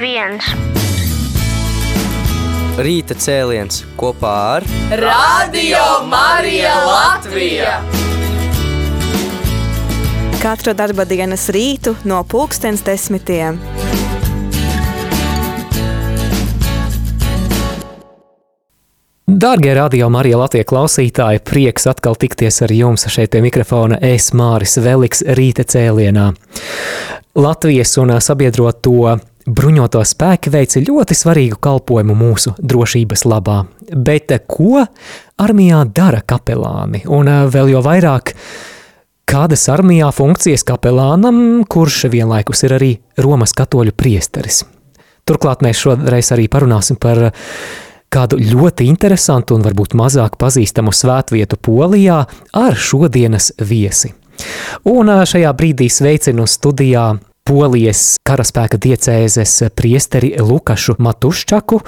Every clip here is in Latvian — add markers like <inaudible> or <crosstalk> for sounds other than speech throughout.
viens. Rīta cēliens kopā ar Radio Marija Latvija! Katru darba dienas rītu no pulkstens desmitiem. Dārgie radio Marija Latvijas klausītāji, prieks atkal tikties ar jums šeit pie mikrofona Es Māris Veliks rīta cēlienā. Latvijas un sabiedroto bruņoto spēki veica ļoti svarīgu kalpojumu mūsu drošības labā. Bet ko armijā dara kapelāni? Un vēl jau vairāk, kādas armijā funkcijas kapelānam, kurš vienlaikus ir arī Romas katoļu priesteris? Turklāt mēs šoreiz arī parunāsim par kādu ļoti interesantu un varbūt mazāk pazīstamu svētvietu Polijā ar šodienas viesi. Un šajā brīdī sveicinu studijā Polijas karaspēka diecēzes priesteri Lukašu Matuščaku,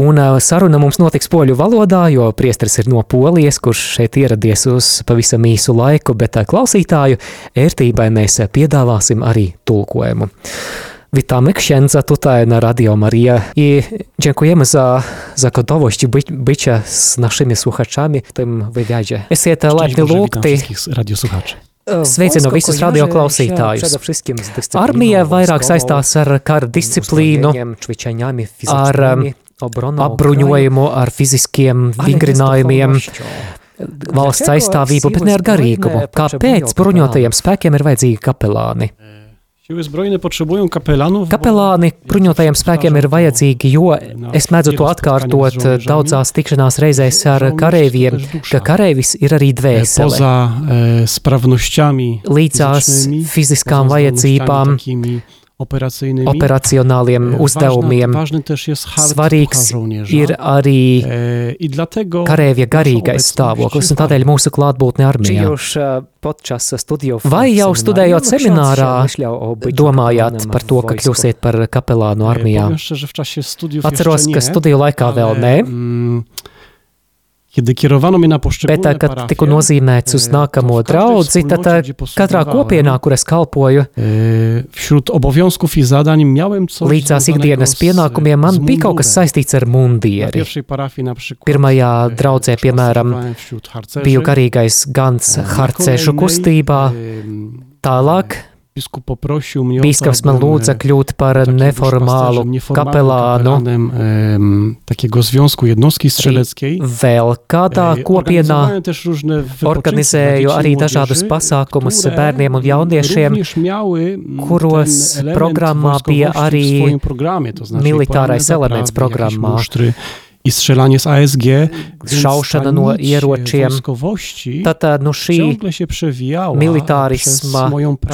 un saruna mums notiks poļu valodā, jo priesteris ir no Polijas, kurš šeit ieradies uz pavisam īsu laiku, bet klausītāju ērtībai mēs piedāvāsim arī tulkojumu. Witamy księdza tutaj na Radio Maria i dziękujemy za, za gotowość by, bycia z naszymi słuchaczami w tym wywiadzie. Esiet laipni lūgti. radiosłuchaczy. Sveicinu visus radio klausītājus. Armija vairāk saistās ar kara disciplīnu, ar apbruņojumu, ar fiziskiem vingrinājumiem, valsts aizstāvību, bet ne ar garīgumu. Kāpēc bruņotajiem spēkiem ir vajadzīgi kapelāni? Siły zbrojne potrzebują kapelanów. Kapelāni bruņotajiem spēkiem ir vajadzīgi, jo es mēdzu to atkārtot daudzās tikšanās reizēs ar kareiviem, ka kareivis ir arī dvēsele. Poza e, Līdzās fiziskām vajadzībām, operacionāliem uzdevumiem. Svarīgs ir arī kareivja garīgais stāvoklis, un tādēļ mūsu klātbūtne armijā. Vai jau studējot seminārā, domājāt par to, ka kļūsiet par kapelānu armijā? Atceros, ka studiju laikā vēl nē. Bet, kad tiku nozīmēts uz nākamo draudzi, tad katrā kopienā, kur es kalpoju, līdzās ikdienas pienākumiem man bija kaut kas saistīts ar mundieri. Pirmajā draudzē, piemēram, biju garīgais gans harcešu kustībā, tālāk Bīskaps man lūdza kļūt par neformālu kapelānu. Vēl kādā kopienā organizēju arī dažādus pasākumus bērniem un jauniešiem, kuros programmā bija arī militārais elements programmā. I strzelanie z ASG, šaušana no ieročiem. Tad nu, šī militārisma,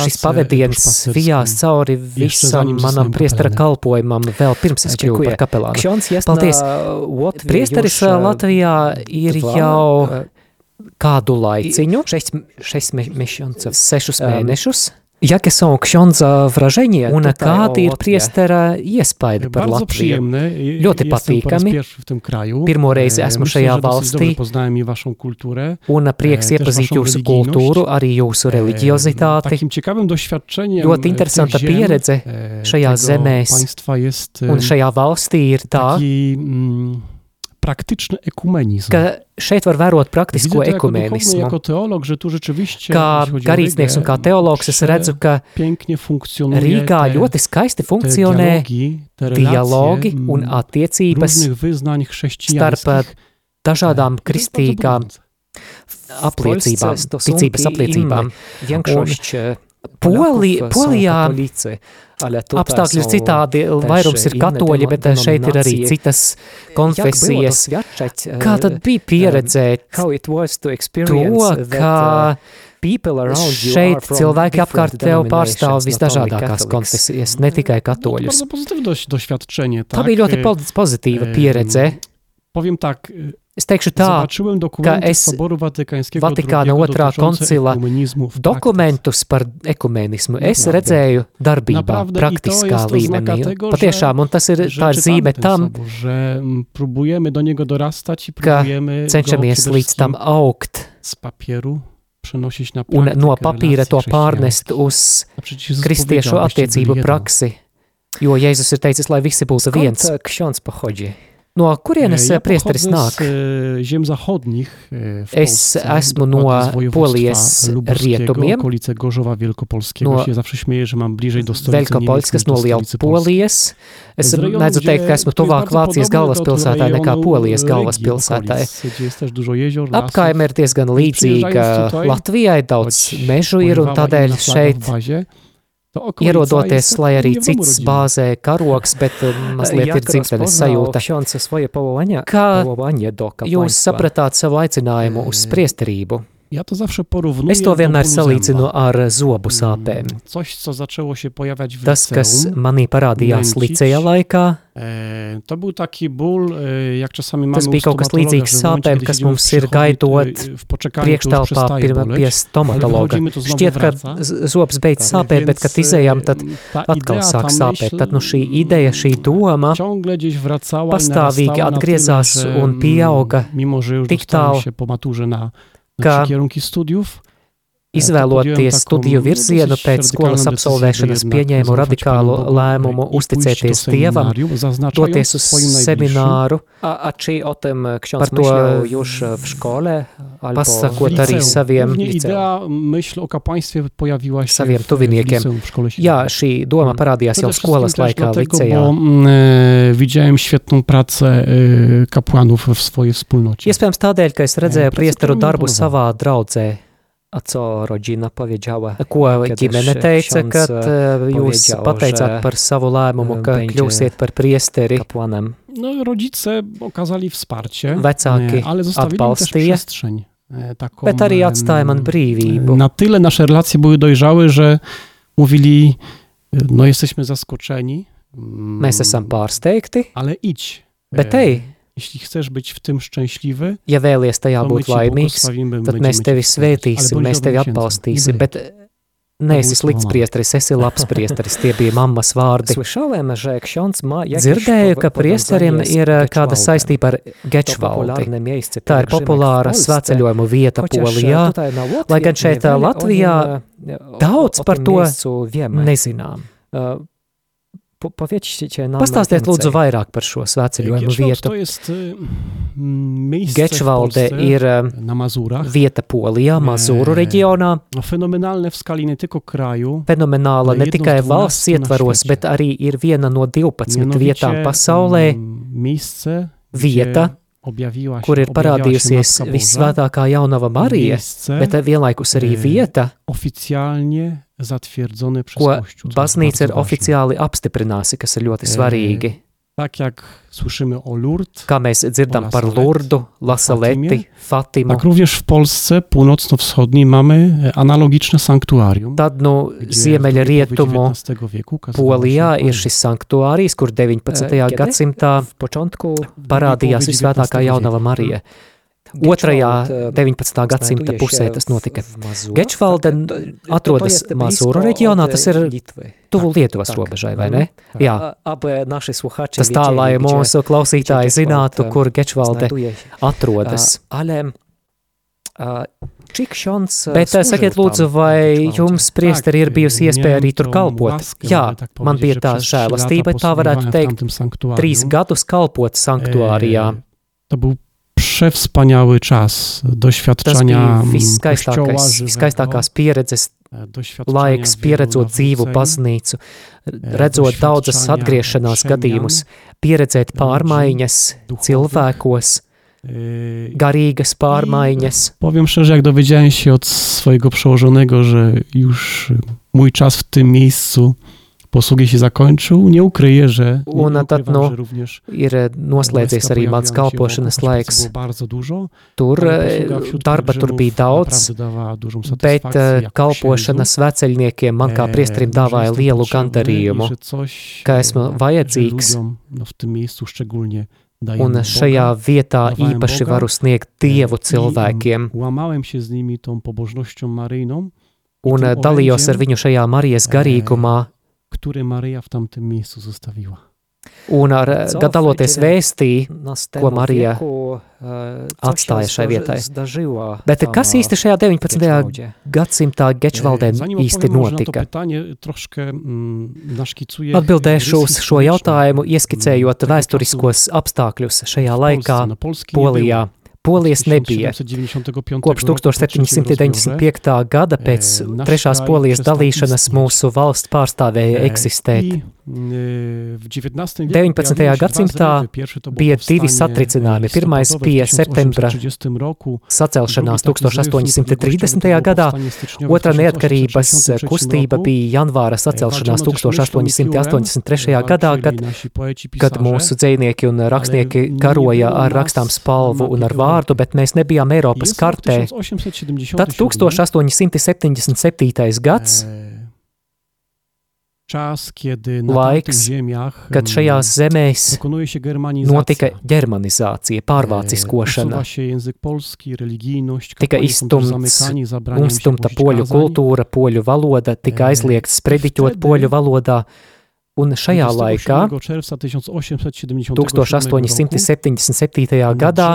šis pavadiens vijās cauri visam manam priestara kalpojumam vēl pirms es kļuvu par kapelānu. Paldies! Priesteris Latvijā ir jau kādu laiciņu, sešus mēnešus. Jakie są ksiądza wrażenie un kādi ir priestera iespaidi par Latviju? Ļoti patīkami. Pirmo reizi esmu šajā valstī, un prieks iepazīt jūsu kultūru, arī jūsu reliģiozitāti. Ļoti interesanta pieredze šajā zemēs. un šajā valstī ir tā, praktyczny ekumenizm. Ka šeit var vērot praktisko ekumenismu. Kā garīdznieks un kā teologs es redzu, ka Rīgā ļoti skaisti funkcionē dialogi un attiecības starp dažādām kristīgām apliecībām, ticības apliecībām. Un Poli, Polijā apstākļi ir citādi, vairums ir katoļi, bet šeit ir arī citas konfesijas. Kā tad bija pieredzēt to, ka šeit cilvēki apkārt tev pārstāv visdažādākās konfesijas, ne tikai katoļus? Tā bija ļoti pozitīva pieredze. Powiem tak, Es teikšu tā, ka es Vatikāna otrā koncila dokumentus par ekumenismu es redzēju darbībā, praktiskā līmenī. Patiešām, un tas ir tā ir zīme tam, ka cenšamies līdz tam augt un no papīra to pārnest uz kristiešu attiecību praksi. jo Jēzus ir teicis, lai visi būtu viens. Ksiądz pochodzi? No kurienes E, ja priesteris nāk? e, e, Es esmu no Polijas rietumiem. Gorzowa Wielkopolskiego. No Ja zawsze śmieję, że mam bliżej do stolicy niemieckiej no niż do Liela stolicy Polski. Polijas. Es mēdzu teikt, ka esmu tuvāk Vācijas galvaspilsētai nekā Polijas e, galvaspilsētai. Apkaime ir diezgan līdzīga Latvijai, daudz mežu ir un tādēļ šeit ierodoties, lai arī cits bāzē karoks, bet um, <laughs> mazliet ir dzimtenes sajūta. Kā jūs sapratāt savu aicinājumu uz priesterību? Ja to zawsze porównuję Es to vienmēr salīdzinu ar zobu sāpēm. Mm, Coś, co zaczęło się pojawiać w Tas, kas manī parādījās licēja laikā, to był taki ból, e, jak czasami mamy Tas bija kaut kas līdzīgs sāpēm, kas mums ir gaidot priekštelpā boleć, pie stomatologa. Šķiet, ka zobs beidz sāpēt, bet, kad izējām, tad ta atkal sāk sāpēt. Tad nu šī ideja, šī doma pastāvīgi atgriezās un pieauga tik tālu, się po maturze na, na ka trzy kierunki studiów, Izvēloties studiju nu, virzienu pēc skolas absolvēšanas pieņēmu radikālu lēmumu e, uzticēties Dievam, doties uz semināru, ksiądz Par to? Albo pasakot arī saviem, Saviem tuviniekiem. jā, šī doma parādījās Przede jau skolas laikā licejā. mm, e, widziałem świetną pracę e, kapłanów w swojej wspólnocie. Iespējams tādēļ, ka es redzēju Pēc priesteru darbu savā draudzē, A co rodzina powiedziała? ko ģimene teica, eh, jūs pateicāt par savu lēmumu, e, ka kļūsiet par priesteri. Kapłanem. No, rodzice okazali wsparcie, Vecāki e, ale zostawili też atbalstīja, przestrzeń. e, Taką, bet arī atstāja man brīvību. Na tyle nasze relacje były dojrzałe, że mówili, no jesteśmy zaskoczeni, mm, Mēs esam pārsteigti, ale idź. bet ej, Jeśli chcesz być w tym szczęśliwy, ja vēlies tajā būt laimīgs, tad mēs tevi svētīsim, mēs tevi atbalstīsim, bet neesi būsi slikts priesteris, esi labs <laughs> priesteris. Tie bija mammas vārdi. Dzirdēju, ka z ir eh, kāda saistība ar To Gečvaldi. Tā ir populāra svētceļojumu vieta Chociaż Polijā. Lai gan šeit, Latvijā, e, daudz par to. Nezinām. E, po, powiedzcie nam Pastāstiet lūdzu vairāk par šo svētceļojumu vietu. w Gečvalde ir Mazurach. vieta Polijā, Mazuru Nē. reģionā. Fenomenāla No, ne tikai valsts 12 na ietvaros, bet arī ir viena no 12 mianowicie vietām pasaulē, vieta, kur ir parādījusies visvētākā jaunava Marija, bet vienlaikus arī e, vieta, oficjalnie zatwierdzone przez ko Kościół. baznīca ir oficiāli apstiprināsi, kas ir ļoti svarīgi. Tak jak słyszymy o Lourdes, Kā mēs dzirdam par Lurdu, Lasaleti, Fatimu, tak również w Polsce północno-wschodniej mamy analogiczne sanktuarium. tad w ziemeļrietumu Polijā ir šis sanktuārijs, kur 19. E, kiedy? gadsimtā W początku parādījās visvētākā jaunava. Marija. Otrajā e, 19. gadsimta pusē tas notika. Gečvalde atrodas Mazuru reģionā, tas ir tuvu Lietuvas robežai, vai ne? Tak. Jā, tas tā, lai mūsu klausītāji zinātu, kur Gečvalde atrodas. E, Bet służył sakiet lūdzu, vai jums, priesteri, ir bijusi iespēja arī tur kalpot? Jā, man bija tā žēlastība, tā varētu teikt, trīs gadus kalpot sanktuārijā. E, To był przewspaniały czas Tas doświadczenia kościoła viskaistākās pieredzes e, laiks, pieredzot dzīvu baznīcu, e, redzot daudzas atgriešanās gadījumus, pieredzēt pārmaiņas cilvēkos, e, garīgas pārmaiņas. Powiem szczerze, jak dowiedziałem się od swojego przełożonego, że już mój czas w tym miejscu posługi się zakończył, nie ukryję, że, nie, Un tad, również Ir noslēdzies arī mans kalpošanas laiks. Tur wśród darba tur bija daudz, bet satysfakcję jako kalpošana księdzu. svēceļniekiem man kā E, priesterim że dāvāja lielu gandarījumu. ka e, esmu vajadzīgs. no, Un šajā vietā īpaši varu sniegt Dievu E, cilvēkiem. Un dalījos ar viņu šajā Marijas e, garīgumā, które Maryja w tamtym miejscu zostawiła. Un ar gadaloties vēstī, ko Marija atstāja šai vietai. Bet kas īsti šajā 19. gadsimtā Gečvaldē īsti notika? Atbildēšu uz šo jautājumu, ieskicējot vēsturiskos apstākļus šajā laikā Polijā. Polijas nebija. Kopš 1795. gada pēc trešās polijas dalīšanas mūsu valsts pārstāvēja eksistēt. 19. gadsimtā bija divi satricinājumi. Pirmais bija septembra sacelšanās 1830. gadā, otra neatkarības kustība bija janvāra sacelšanās 1883. gadā, kad, kad mūsu dzēnieki un rakstnieki karoja ar rakstām spalvu un ar vārdu, bet mēs nebijām Eiropas kartē. Tad 1877. gads čas, laiks, kad šajās zemēs notika ģermanizācija, pārvāciskošana. Tika izstumts, umstumta poļu kultūra, poļu valoda, tika aizliegts sprediķot poļu valodā. Un šajā laikā, 1877. gadā,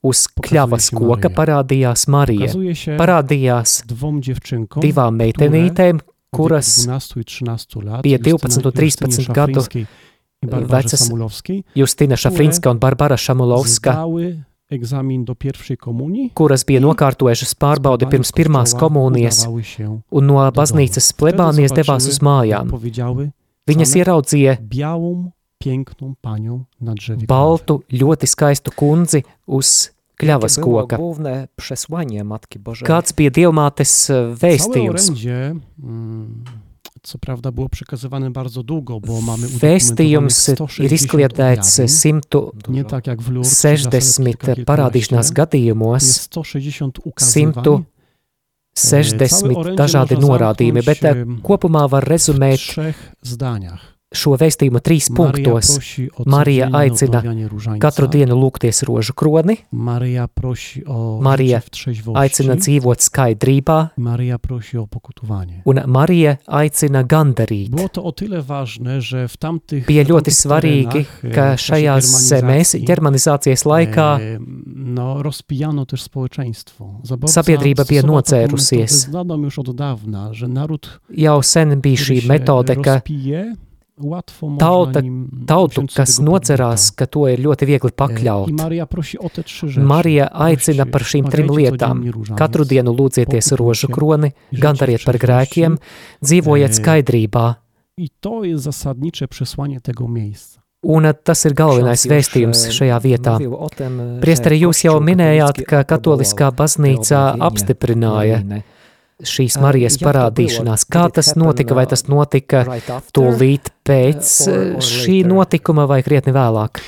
uz kļavas koka parādījās Marija. Parādījās divām meitenītēm, kuras bija 12 un 13 gadu vecas Justina Šafrinska un Barbara Šamulovska, kuras bija nokārtojušas pārbaudi pirms pirmās komunijas un no baznīcas plebānijas devās uz mājām. Viņas ieraudzīja baltu, ļoti skaistu kundzi uz kļavas koka. Kāds bija dievmātes vēstījums? Co prawda było przekazywane bardzo długo, bo mamy Vēstījums ir izkliedēts 160 parādīšanās gadījumos, 160 dažādi norādījumi, bet kopumā var rezumēt šo vēstījumu trīs punktos. Marija aicina katru dienu lūgties rožu kroni, Marija aicina dzīvot skaidrībā, un Marija aicina gandarīt. Bija ļoti svarīgi, ka šajās zemēs ģermanizācijas laikā sabiedrība bija nocērusies. Jau sen bija šī metode, ka Tauta, tautu, kas nocerās, ka to ir ļoti viegli pakļaut. Marija aicina par šīm trim lietām. Katru dienu lūdzieties rožu kroni, gandariet par grēkiem, dzīvojiet skaidrībā. Un tas ir galvenais vēstījums šajā vietā. Priesteri, jūs jau minējāt, ka katoliskā baznīca apstiprināja šīs Marijas parādīšanās. Kā tas notika, vai tas notika tūlīt pēc šī notikuma vai krietni vēlāk?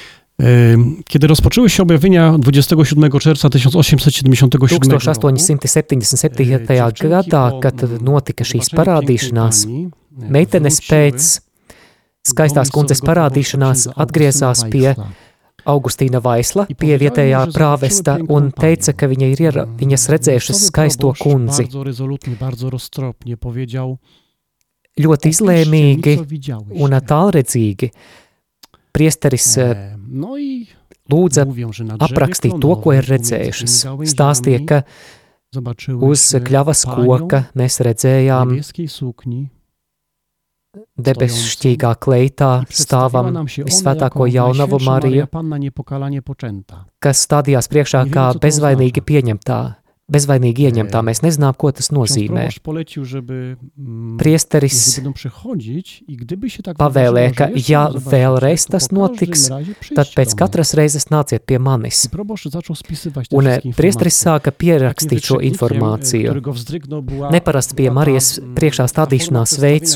Kiedy rozpoczęły się objawienia 27 czerwca 1877 1877. gadā, kad notika šīs parādīšanās, meitenes pēc skaistās kundzes parādīšanās atgriezās pie Augustīna Vaisla pie vietējā prāvesta un teica, ka viņa ir iera, viņas redzējušas skaisto kundzi. Ļoti izlēmīgi un tālredzīgi priesteris lūdza aprakstīt to, ko ir redzējušas. Stāstīja, ka uz kļavas koka mēs redzējām debesu šķīgā kleitā stāvam visvētāko jaunavu Mariju, kas stādījās priekšā kā bezvainīgi pieņemtā bezvainīgi ieņemtā. Mēs nezinām, ko tas nozīmē. Priesteris pavēlē, ka ja vēlreiz tas notiks, tad pēc katras reizes nāciet pie manis. Un priesteris sāka pierakstīt šo informāciju. Neparasts pie Marijas priekšā stādīšanās veids,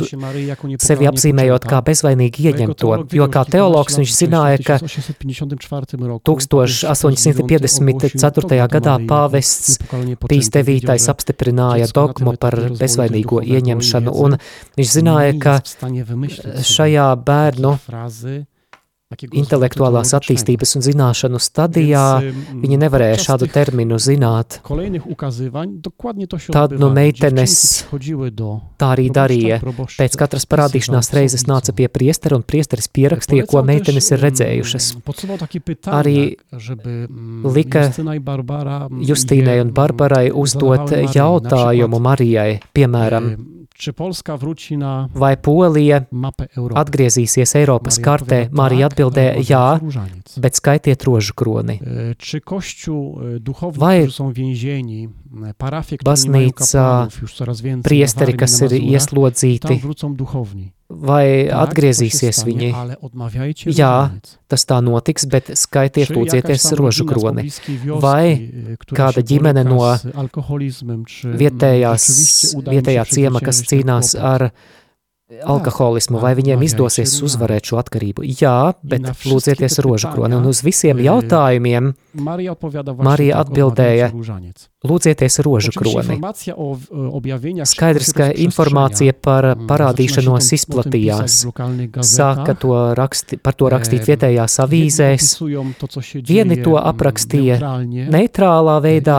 sevi apzīmējot kā bezvainīgi ieņemto, jo kā teologs viņš zināja, ka 1854. gadā pāvests Pīs devītais apstiprināja dogmu par bezvainīgo ieņemšanu, un viņš zināja, ka šajā bērnu intelektuālās attīstības un zināšanu stadijā, viņi nevarēja šādu terminu zināt. Tad odbywało. meitenes Tā arī darīja. Pēc katras parādīšanās reizes nāca pie priestera, un priesteris pierakstīja, ko meitenes ir redzējušas. Arī lika Justīnai un Barbarai uzdot jautājumu Marijai, piemēram, Czy Polska wróci na vai Polija atgriezīsies Eiropas Marija kartē? Marija atbildēja, jā, różaniec. bet skaitiet rožu kroni. E, Czy Kościół e, duchowni, Vai którzy są więzieni, e, parafie, baznīca Priesteri, kas ir Mazurach, tam ieslodzīti, wrócą duchowni. Vai atgriezīsies viņi? Jā. Tas tā notiks, bet skaitiet, lūdzieties rožu kroni. Vai e, kāda ģimene no mm, Vietējās, vietējā ciema, kas cīnās ar alkoholismu, vai viņiem izdosies uzvarēt šo atkarību? Jā, bet lūdzieties rožu kroni. Un uz visiem jautājumiem Marija atbildēja, lūdzieties rožu kroni. e, Skaidrs, ka informācija par rozprzestrzenia. parādīšanos izplatījās. Sāka to raksti, par to rakstīt vietējās avīzēs, Vieni to mm, aprakstīja neitrālā veidā,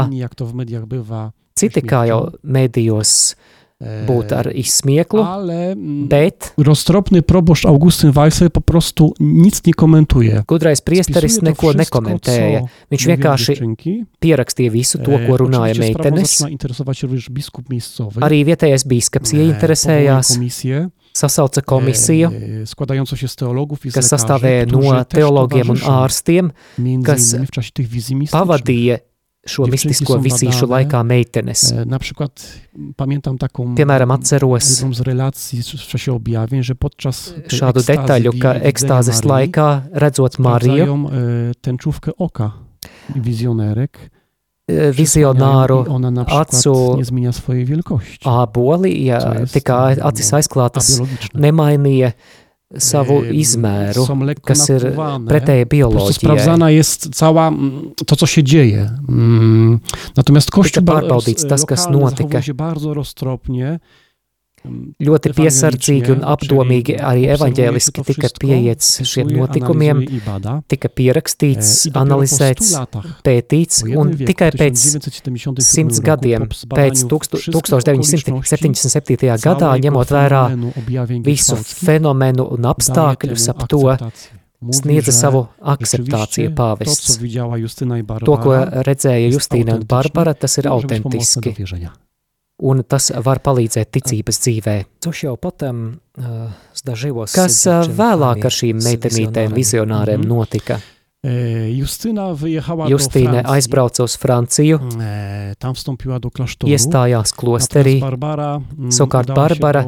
citi kā jau medijos e, būt ar izsmieklu, ale mm, bet roztropny proboszcz Augustyn Weissel po prostu nic nie komentuje. gudrais priesteris neko wszystko, nekomentēja. Viņš vienkārši pierakstīja visu to, E, ko runāja sprawą meitenes. Arī vietējais bīskaps E, ieinteresējās, komisję, sasauca komisiju, e, składającą się z teologów i z kas sastāvēja no teologiem un ārstiem, kas pavadīja šo mistisko visīšu laikā meitenes. E, Na przykład pamiętam taką Piemēram, atceros w czasie objawień, że podczas šādu detaļu, ka ekstāzes laikā, redzot Mariju, e, tęczówkę oka e, przysłaniają vizionāru przykład acu āboli, ja Co jest, tika no, acis aizklātas, nemainīja savu E, izmēru, lekko kas ir pretēji bioloģijai. sprawdzana jest cała mm, to, co się dzieje. Mm, Natomiast Kościół Tika ba- pārbaudīts tas, kas lokalny notika. bardzo roztropnie. Mm, Ļoti piesardzīgi un apdomīgi arī evaņģēliski tika pieiets šiem notikumiem, tika E, pierakstīts, I dopiero po 100 analizēts, pētīts, un tikai pēc 1977 simts gadiem, pēc zbadaniu tukstu- wszystkich 1977. gadā, ņemot vērā visu fenomenu un apstākļus ap to, sniedza savu akceptāciju pāvests. To, ko redzēja Justīna un Barbara, tas ir autentiski. Un tas var palīdzēt ticības dzīvē. Zdažījos. Kas uh, vēlāk ar šīm meitenītēm, vizionāriem Mhm. notika? E, Justyna wyjechała Justīne aizbrauca uz Franciju, iestājās klosterī, mm, Savukārt Barbara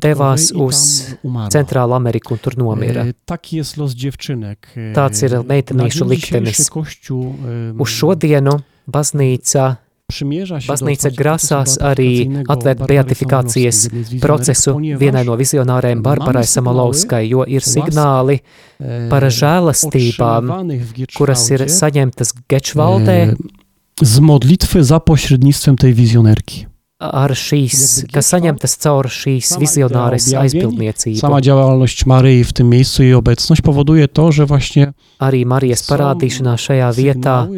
devās uz. Centrālu Ameriku un tur nomira. Tāds ir meitenīšu liktenis. Uz šodienu baznīca, baznīca grasās arī atvērt beatifikācijas procesu vienai no vizionāriem Barbarai Samalovskai, jo ir signāli e, par žēlastībām, kuras ir saņemtas Gečvaldē e, z modlitwy za pośrednictwem tej wizjonerki. ar šīs, kas saņemtas caur šīs objawień, aizpildniecību. Sama działalność Maryi w tym miejscu, jej obecność powoduje to, że właśnie Arī Marijas parādīšanās šajā vietā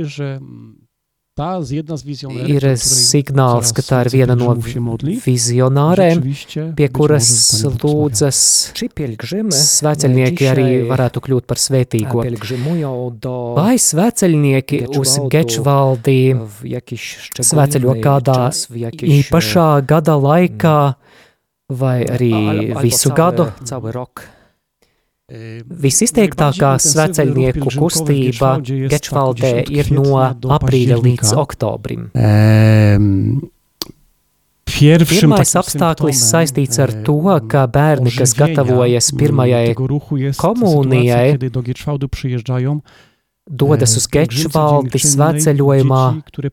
ir signāls, ka tā ir viena no vizionārēm, pie kuras lūdzas svēceļnieki arī varētu kļūt par svētīgo. Vai svēceļnieki uz Gečvaldi szczególny kādā īpašā gada laikā, vai arī visu gadu? Visizteiktākā w kustība Gečvaldē tak 10 ir no aprīļa līdz oktobrim. Pirmais apstākļis saistīts ar to, ka bērni, kas gatavojas pirmajai komunijai, dodas uz Gečvaldi dziękczynnej, svētceļojumā,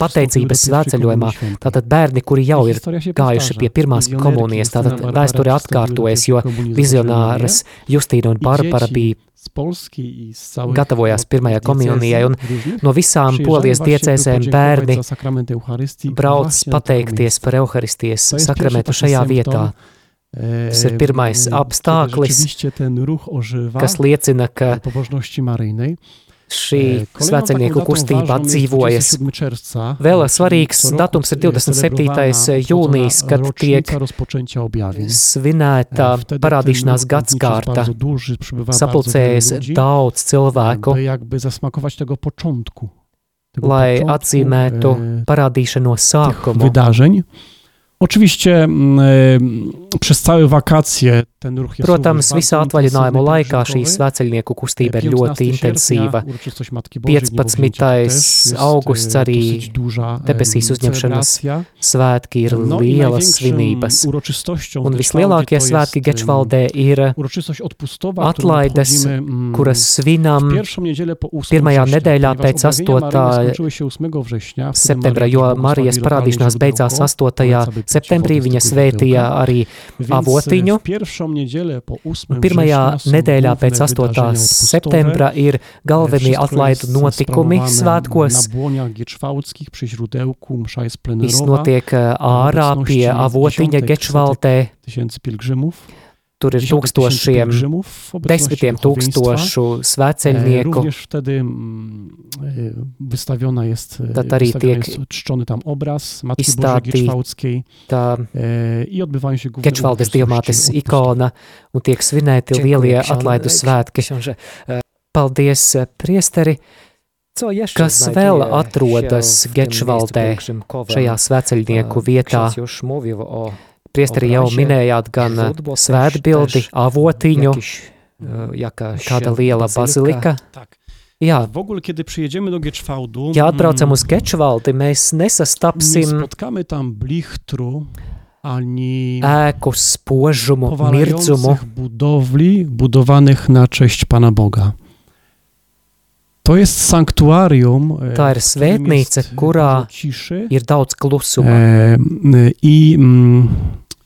pateicības svētceļojumā. Tātad bērni, kuri jau ir gājuši pie pirmās komunijas, tātad vēsture atkārtojas, jo vizionāras Justīna un Barbara bija gatavojās pirmajai komunijai, un no visām polijas podziękować bērni brauc pateikties par Euharistijas sakramentu šajā vietā. Tas ir pirmais apstākļis, kas liecina, ka. Šī E, taką datą kustība atdzīvojas. 27 czerwca, Vēl svarīgs datums ir 27. celebrowana, jūnijas, kad tiek objawień. svinēta E, wtedy parādīšanās gadskārta. Sapulcējas daudz cilvēku, lai atzīmētu parādīšanos sākumu. Oczywiście mm, e, przez całe wakacje ten ruch jest Protams, również visā bardzo atvaļinājuma laikā šī svēceļnieku kustība ir 15 ļoti intensīva. uroczystość Matki Bożej w 15. Niebowzięciu to też jest, augusts e, arī e, debesīs uzņemšanas. Svētki ir lielas svinības. Un vislielākie svētki Gečvaldē ir, atlaides, kuras svinam pierwszą niedzielę po 8 pirmajā nedēļā pēc objawienia 8. Maryi skończyły się 8 września, wtedy septembrā, Maryja jo Marijas parādīšanās beidzās źródełko, 8. Septembrī. Viņa svētīja arī avotiņu. w pierwszą niedzielę po 8 Pirmajā nedēļā pēc 8. wydarzenia odpustowe. septembra ir galvenie atlaidu notikumi svētkos. Viss notiek ā, ārā pie avotiņa Gečvaldē. Tur ir tūkstošiem, desmitiem tūkstošu E. Również wtedy mm, e, wystawiona jest, e, Tad arī wystawiony tiek izstātīta diamātes odpustowe. ikona un tiek svinēti lielie atlaidu svētki. Paldies, priesteri, Kas vēl atrodas Gečvaldē, šajā svēceļnieku E, vietā. Ksiądz już mówił o Priesteri jau obrazie, minējāt gan źródło też- svētbildi, też avotiņu, jakiś, e, jakaś kāda liela bazilika. Tak. Jā, W ogóle, kiedy przyjedziemy do Gieczwałdu, ja atbraucam mm, uz Gečvaldi, mēs nie nesastapsim spotkamy tam blichtru ani ēku spožumu, mirdzumu. powalających budowli budowanych na cześć Pana Boga. To jest sanktuarium, e, Tā ir w którym svētnīca, jest kurā dużo ciszy ir daudz klusuma e, m, i mm,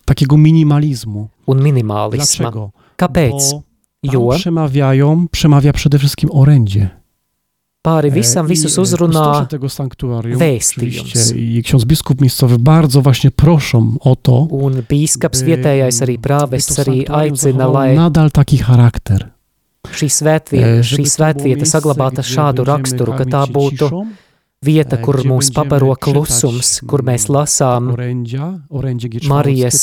takiego minimalizmu. un minimālisma. Dlaczego? Kāpēc? Bo tam Jo przemawiają, przemawia przede wszystkim orędzie. pāri E, visam i, visus e, uzrunā kustosze tego sanktuarium, vēstījums. oczywiście, i ksiądz biskup miejscowy bardzo właśnie proszą o to, Un bīskaps by- vietējais arī by prāvests to arī sanktuarium aicina, zachowało lai nadal taki charakter. šī svētvieta, E, šī żeby to było svētvieta miejsce, saglabāta gdzie šādu będziemy raksturu, ka tā karmić się būtu ciszą, vieta, kur mūs pabaro klusums, kur mēs lasām Marijas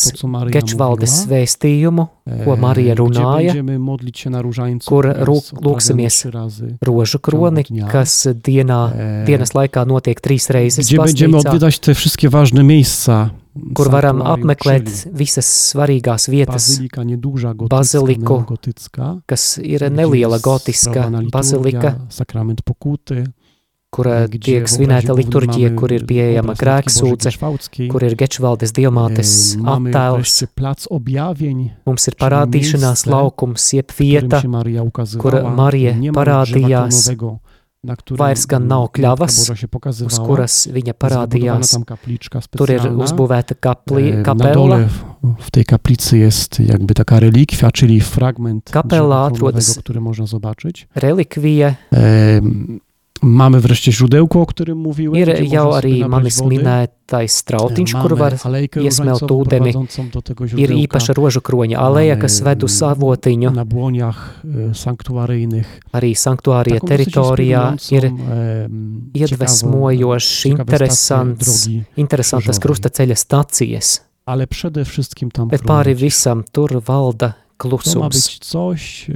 Gečvaldes mówiła, vēstījumu, e, ko Marija runāja, kur lūksimies rožu kroni, kas dienā, E, dienas laikā notiek trīs reizes baznīcā, kur varam apmeklēt visas svarīgās vietas, neogotycka. kas ir neliela gotiska bazilika. Kur tiek svinēta liturģija, kur ir pieejama Gieczwałdzkiej. kur ir Gečvaldes diamātes attēls. Mums ir parādīšanās laukums, jeb vieta, kur Marija parādījās, vairs gan nav kļavas, uz kuras viņa parādījās. Tur ir uzbūvēta kapli, kapela. w, tej kaplicy jest jakby taka relikwia, czyli fragment Kapela atrodas- który można zobaczyć. Relikvija E, mamy wreszcie źródełko, o którym mówiłem. ir jau arī manis wody. minētais strautiņš, kur var iesmelt ūdeni. ir īpaša rožu kroņa aleja, kas ved uz avotiņu. Arī sanktuārija teritorijā ir iedvesmojošs, interesants, interesantas krustaceļa stacijas, ale przede wszystkim tam bet pāri visam tur valda To ma być coś,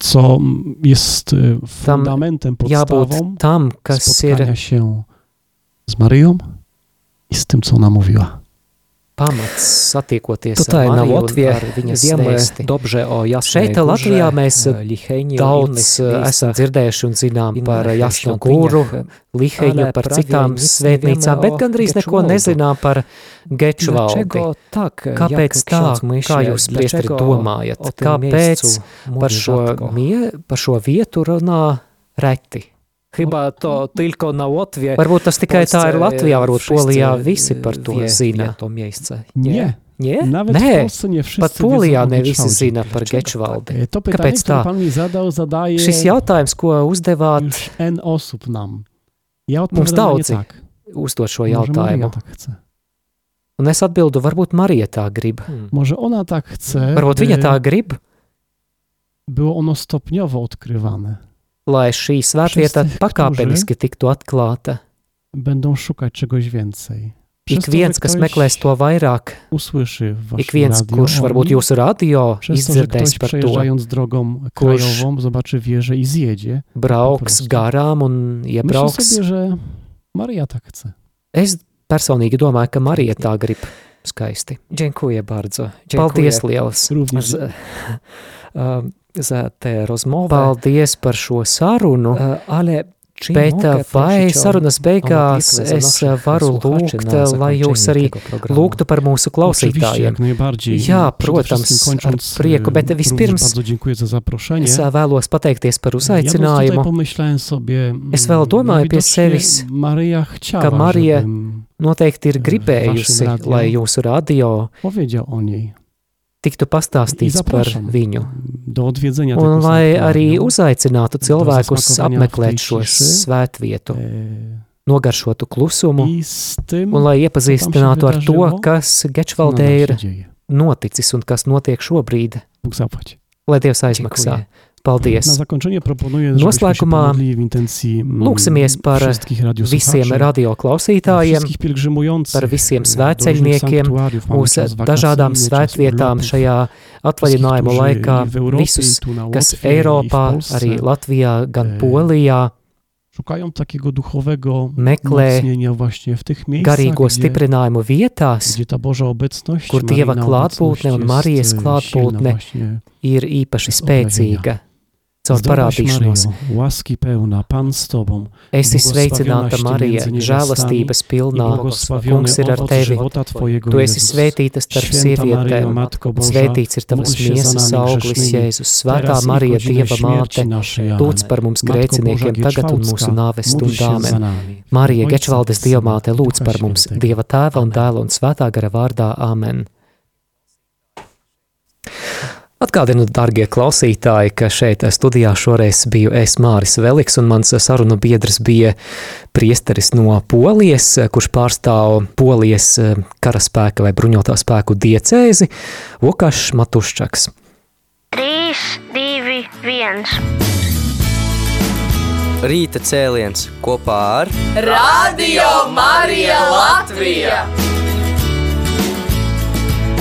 co jest e, fundamentem, podstawą tam, kas ir spotkania się z Maryją i z tym, co ona mówiła. Pamats satiekoties Tutaj ar Mariju un Latvie ar viņas wiemy vēsti. dobrze o Jasnej Šeit, Latvijā, mēs Daudz esam dzirdējuši un zinām par świątyniach. Gūru, Liheņu, par citām svētnīcām, bet gandrīz neko nezinām par. Dlaczego tak? Kāpēc tā, kā jūs, dlaczego domājat? Kāpēc par šo, mie, par šo vietu runā reti? Chyba to tylko na Łotwie. Varbūt tas tikai tā ir Polsce, Latvijā, varbūt Polijā visi par to wie, zina. to miejsce. Nie, Nie? nawet w Nē, Polsce nie pat Polijā ne visi zina par Gečvaldi. E, To pytanie, Kāpēc tā? zadał, zadaje Šis jautājums, ko uzdevāt, N osób nam. Ja nie daudzi tak. uzdot šo jautājumu. tak. Un es atbildu, varbūt Marija tā grib. Hmm. Może ona tak chce, Varbūt viņa by tā grib, było ono stopniowo odkrywane. Lai šī svētvieta pakāpeniski tiktu atklāta. Będą szukać czegoś więcej. Przez Ik viens, kas meklēs to vairāk, ik viens, radio kurš varbūt jūsu radio izdzirdēs par to, Kurš krajową zobaczy wieżę i zjedzie. brauks garām un Myślę iebrauks. sobie, że Maria tak chce. Es personīgi domāju, ka Marija tā grib skaisti. Dziękuję bardzo. Paldies liels Również Z, um, <laughs> za tę rozmowę. Paldies par šo sarunu. Uh, ale Bet vai sarunas beigās es varu lūgt, lai jūs arī lūgtu par mūsu klausītājiem? Jā, protams, ar prieku, bet e, vispirms. Es ā, vēlos pateikties par uzaicinājumu. mm, Es vēl domāju pie sevis, ka Marija Noteikti ir gribējusi, lai jūsu radio. Tiktu pastāstīts par viņu. odwiedzenia Un lai arī uzaicinātu cilvēkus apmeklēt šo svētvietu, E, nogaršotu klusumu un lai iepazīstinātu ar to, kas Gečvaldē ir noticis un kas notiek šobrīd. Lai Dievs aizmaksā. Paldies! Noslēgumā mm, lūksimies par Visiem radio klausītājiem, par visiem e, svētceļniekiem, uz dažādām svētvietām šajā którzy laikā, visus, kas Eiropā, arī Latvijā, gan E, Polijā. Szukają takiego duchowego meklē właśnie w tych miejscach, garīgo gdzie, stiprinājumu vietās, gdzie ta Boża obecność, kur Dieva klātbūtne un Marijas e, klātbūtne ir īpaši spēcīga. Caur parādīšanos. Łaski pełna, Pan z Tobą, Esi sveicināta Marija, žēlastības pilnā. Kungs ir ar tevi. Tu esi svētīta starp sievietēm. Svētīts ir tavas miesas auglis, Jēzus. Svētā Marija, Dieva māte, lūdz par mums grēciniekiem tagad un mūsu nāves módl stundā. się za Amen. nami. Marija Gečvaldes Dievmāte lūdz par mums. Dieva tēva un dēla un svētā gara vārdā. Āmen. Atgādinu, darbie klausītāji, ka šeit studijā šoreiz biju es Māris Veliks, un mans sarunu biedrs bija priesteris no Polijas, kurš pārstāv Polijas karaspēka vai bruņotā spēku diecēzi Vukašs Matuščaks. 3, 2, 1. Rīta cēliens kopā ar Radio Marija Latvija!